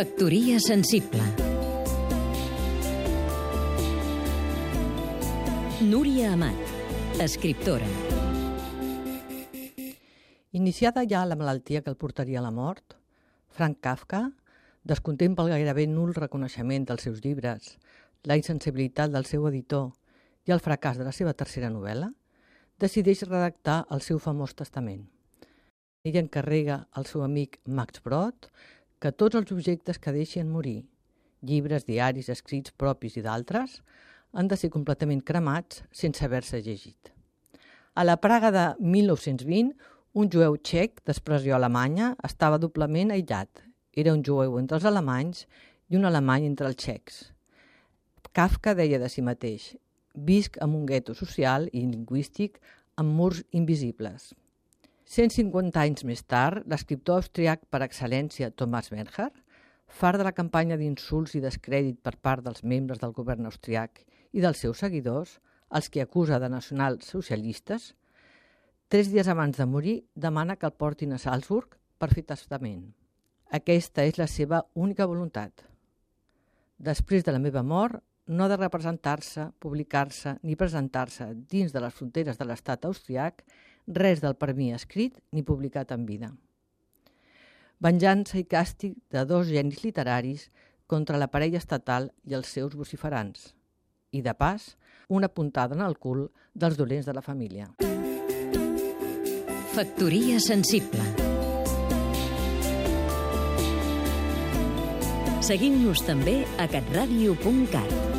Factoria sensible Núria Amat, escriptora Iniciada ja la malaltia que el portaria a la mort, Frank Kafka, descontent pel gairebé nul reconeixement dels seus llibres, la insensibilitat del seu editor i el fracàs de la seva tercera novel·la, decideix redactar el seu famós testament. Ell encarrega al seu amic Max Brod que tots els objectes que deixen morir, llibres, diaris, escrits propis i d'altres, han de ser completament cremats sense haver-se llegit. A la Praga de 1920, un jueu txec d'expressió alemanya estava doblement aïllat. Era un jueu entre els alemanys i un alemany entre els txecs. Kafka deia de si mateix «Visc en un gueto social i lingüístic amb murs invisibles». 150 anys més tard, l'escriptor austriac per excel·lència Thomas Bernhard, far de la campanya d'insults i descrèdit per part dels membres del govern austriac i dels seus seguidors, els que acusa de nacionals socialistes, tres dies abans de morir demana que el portin a Salzburg per fer testament. Aquesta és la seva única voluntat. Després de la meva mort, no ha de representar-se, publicar-se ni presentar-se dins de les fronteres de l'estat austriac res del per mi escrit ni publicat en vida. Venjança i càstig de dos genis literaris contra la parella estatal i els seus vociferants. I, de pas, una puntada en el cul dels dolents de la família. Factoria sensible Seguim-nos també a catradio.cat